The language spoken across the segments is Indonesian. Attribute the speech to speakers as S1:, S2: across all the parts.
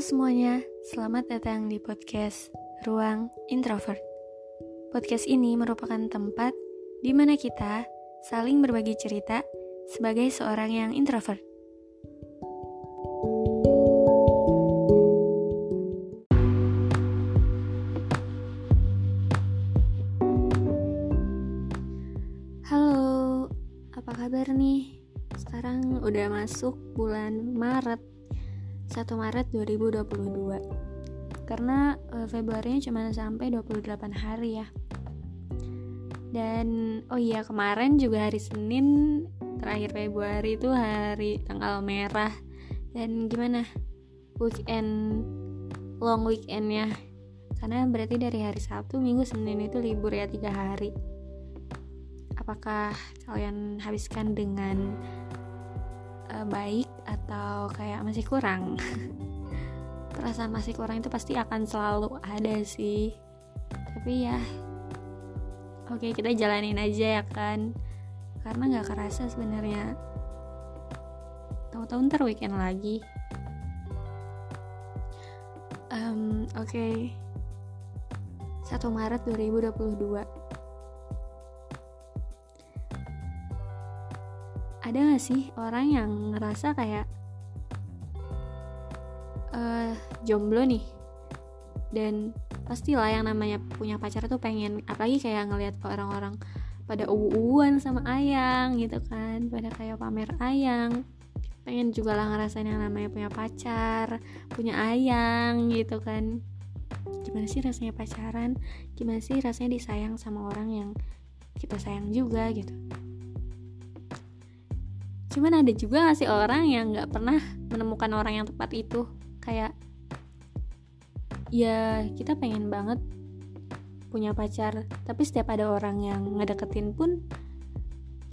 S1: Semuanya, selamat datang di podcast Ruang Introvert. Podcast ini merupakan tempat di mana kita saling berbagi cerita sebagai seorang yang introvert. Halo, apa kabar nih? Sekarang udah masuk bulan Maret 1 Maret 2022 karena uh, Februarinya cuma sampai 28 hari ya. Dan oh iya kemarin juga hari Senin terakhir Februari itu hari tanggal merah. Dan gimana? Weekend long weekend ya karena berarti dari hari Sabtu Minggu Senin itu libur ya tiga hari. Apakah kalian habiskan dengan uh, baik atau kayak masih kurang. Perasaan masih kurang itu pasti akan selalu ada sih. Tapi ya oke okay, kita jalanin aja ya kan. Karena nggak kerasa sebenarnya. Tahu-tahu ntar weekend lagi. Um, oke. Okay. 1 Maret 2022 ada gak sih orang yang ngerasa kayak uh, jomblo nih? Dan pastilah yang namanya punya pacar tuh pengen apalagi kayak ngelihat orang-orang pada uwan sama ayang gitu kan pada kayak pamer ayang. Pengen juga lah ngerasain yang namanya punya pacar punya ayang gitu kan. Gimana sih rasanya pacaran? Gimana sih rasanya disayang sama orang yang kita sayang juga gitu cuman ada juga gak sih orang yang nggak pernah menemukan orang yang tepat itu? Kayak ya kita pengen banget punya pacar tapi setiap ada orang yang ngedeketin pun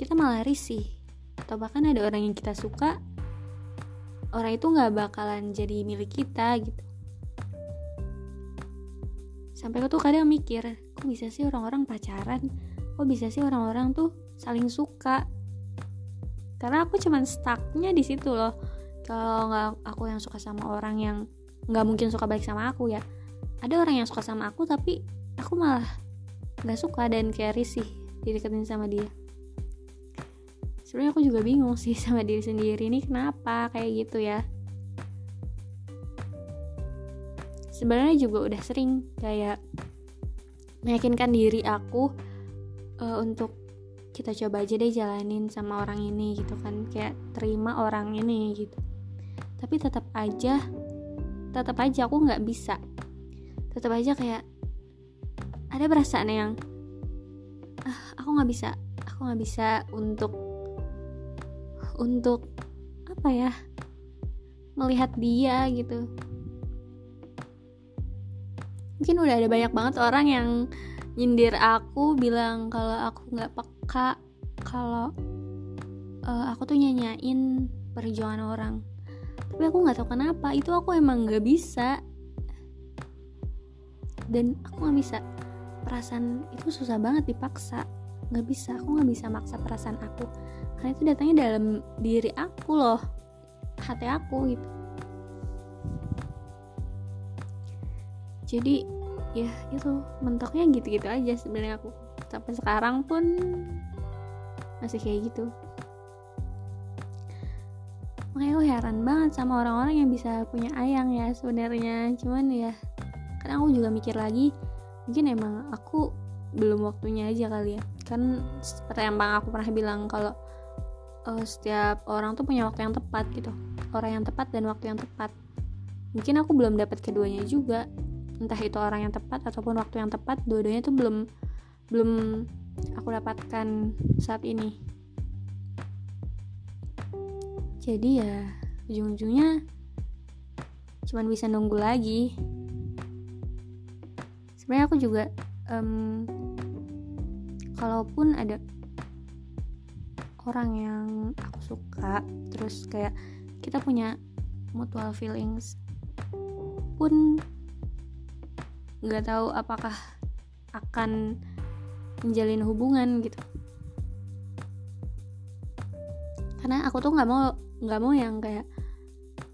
S1: kita malah risih. Atau bahkan ada orang yang kita suka orang itu nggak bakalan jadi milik kita gitu. Sampai aku tuh kadang mikir kok bisa sih orang-orang pacaran? Kok bisa sih orang-orang tuh saling suka karena aku cuman stucknya di situ loh. Kalau nggak aku yang suka sama orang yang nggak mungkin suka baik sama aku ya ada orang yang suka sama aku tapi aku malah nggak suka dan kayak risih dideketin sama dia. Sebenarnya aku juga bingung sih sama diri sendiri ini kenapa kayak gitu ya? Sebenarnya juga udah sering kayak meyakinkan diri aku uh, untuk kita coba aja deh jalanin sama orang ini gitu kan. Kayak terima orang ini gitu. Tapi tetap aja tetap aja aku nggak bisa. Tetap aja kayak ada perasaan yang ah, aku nggak bisa aku nggak bisa untuk untuk apa ya melihat dia gitu. Mungkin udah ada banyak banget orang yang nyindir aku bilang kalau aku nggak peka kalau uh, aku tuh nyanyain perjuangan orang. Tapi aku nggak tahu kenapa itu aku emang nggak bisa. Dan aku nggak bisa. Perasaan itu susah banget dipaksa. Nggak bisa aku nggak bisa maksa perasaan aku. Karena itu datangnya dalam diri aku loh hati aku gitu. Jadi ya itu mentoknya gitu-gitu aja sebenarnya aku. Sampai sekarang pun masih kayak gitu. Makanya aku heran banget sama orang-orang yang bisa punya ayang ya sebenarnya. Cuman ya kadang aku juga mikir lagi mungkin emang aku belum waktunya aja kali ya. Kan seperti yang bang aku pernah bilang kalau uh, setiap orang tuh punya waktu yang tepat gitu. Orang yang tepat dan waktu yang tepat. Mungkin aku belum dapat keduanya juga entah itu orang yang tepat ataupun waktu yang tepat dua-duanya tuh belum belum aku dapatkan saat ini. Jadi ya ujung-ujungnya cuman bisa nunggu lagi. Sebenarnya aku juga um, kalaupun ada orang yang aku suka terus kayak kita punya mutual feelings pun nggak tahu apakah akan menjalin hubungan gitu. Karena aku tuh nggak mau nggak mau yang kayak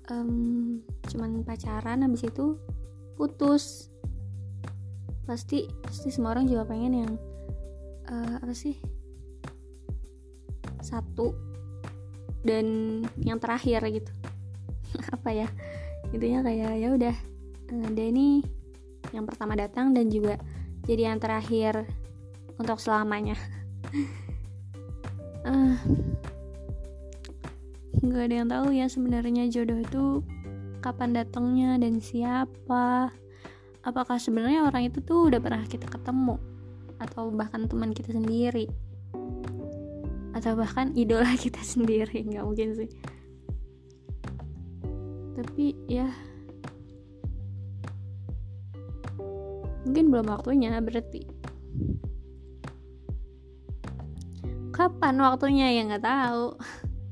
S1: um, cuman pacaran habis itu putus. Pasti pasti semua orang juga pengen yang uh, apa sih? Satu dan yang terakhir gitu. Apa ya? Intinya kayak ya udah ada eh, ini yang pertama datang dan juga jadi yang terakhir untuk selamanya. Uh, ada yang tahu ya sebenarnya jodoh itu kapan datangnya dan siapa. Apakah sebenarnya orang itu tuh udah pernah kita ketemu? Atau bahkan teman kita sendiri? Atau bahkan idola kita sendiri? Nggak mungkin sih. Tapi ya mungkin belum waktunya berarti. Kapan waktunya? Ya nggak tahu.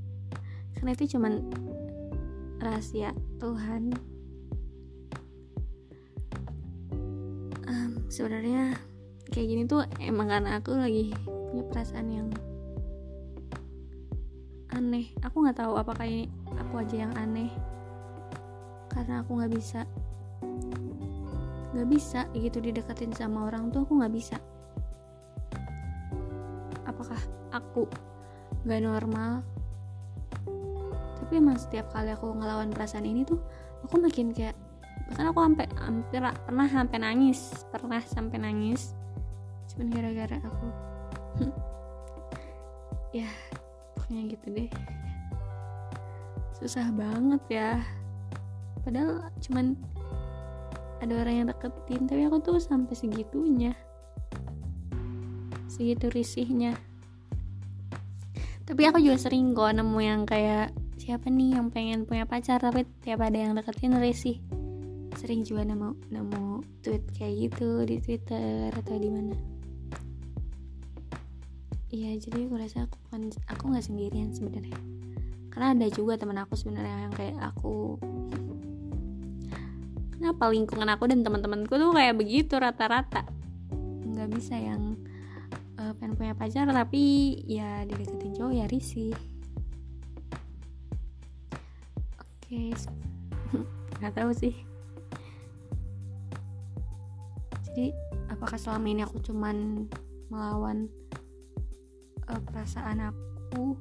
S1: Karena itu cuman rahasia Tuhan. Um, sebenarnya kayak gini tuh emang karena aku lagi punya perasaan yang aneh. Aku nggak tahu apakah ini aku aja yang aneh. Karena aku nggak bisa nggak bisa gitu dideketin sama orang tuh aku nggak bisa. Apakah aku nggak normal? Tapi emang setiap kali aku ngelawan perasaan ini tuh aku makin kayak bahkan aku sampai hampir pernah sampai nangis pernah sampai nangis. Cuman gara-gara aku. Ya pokoknya gitu deh. Susah banget ya. Padahal cuman ada orang yang deketin tapi aku tuh sampai segitunya. Segitu risihnya. Tapi aku juga sering kok nemu yang kayak siapa nih yang pengen punya pacar tapi tiap ada yang deketin risih. Sering juga nemu nemu tweet kayak gitu di twitter atau di mana. Iya jadi aku rasa aku bukan aku nggak sendirian sebenarnya. Karena ada juga teman aku sebenarnya yang kayak aku kenapa lingkungan aku dan teman-temanku tuh kayak begitu rata-rata? Nggak bisa yang uh, pengen punya pacar tapi ya dideketin cowok ya risih. Okay. nggak tahu sih. Jadi apakah selama ini aku cuman melawan uh, perasaan aku?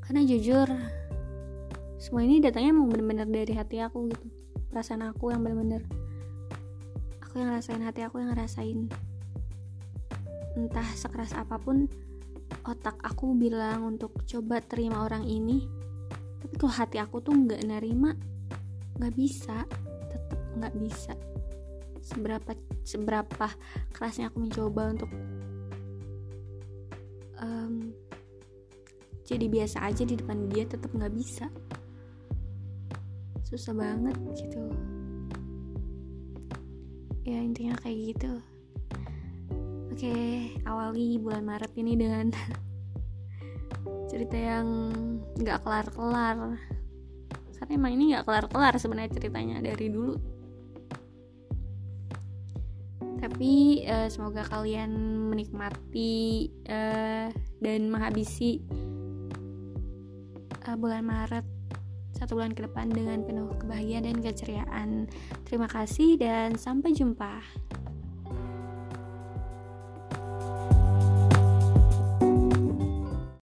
S1: Karena jujur semua ini datangnya emang bener-bener dari hati aku gitu. Perasaan aku yang bener-bener aku yang ngerasain hati aku yang ngerasain. Entah sekeras apa pun otak aku bilang untuk coba terima orang ini tapi kalau hati aku tuh nggak nerima? Nggak bisa tetap nggak bisa. Seberapa seberapa kerasnya aku mencoba untuk um, jadi biasa aja di depan dia tetap nggak bisa susah banget gitu. Ya intinya kayak gitu. Oke awali bulan Maret ini dengan cerita yang nggak kelar-kelar. Karena emang ini nggak kelar-kelar sebenarnya ceritanya dari dulu. Tapi uh, semoga kalian menikmati uh, dan menghabisi uh, bulan Maret satu bulan ke depan dengan penuh kebahagiaan dan keceriaan. Terima kasih dan sampai jumpa.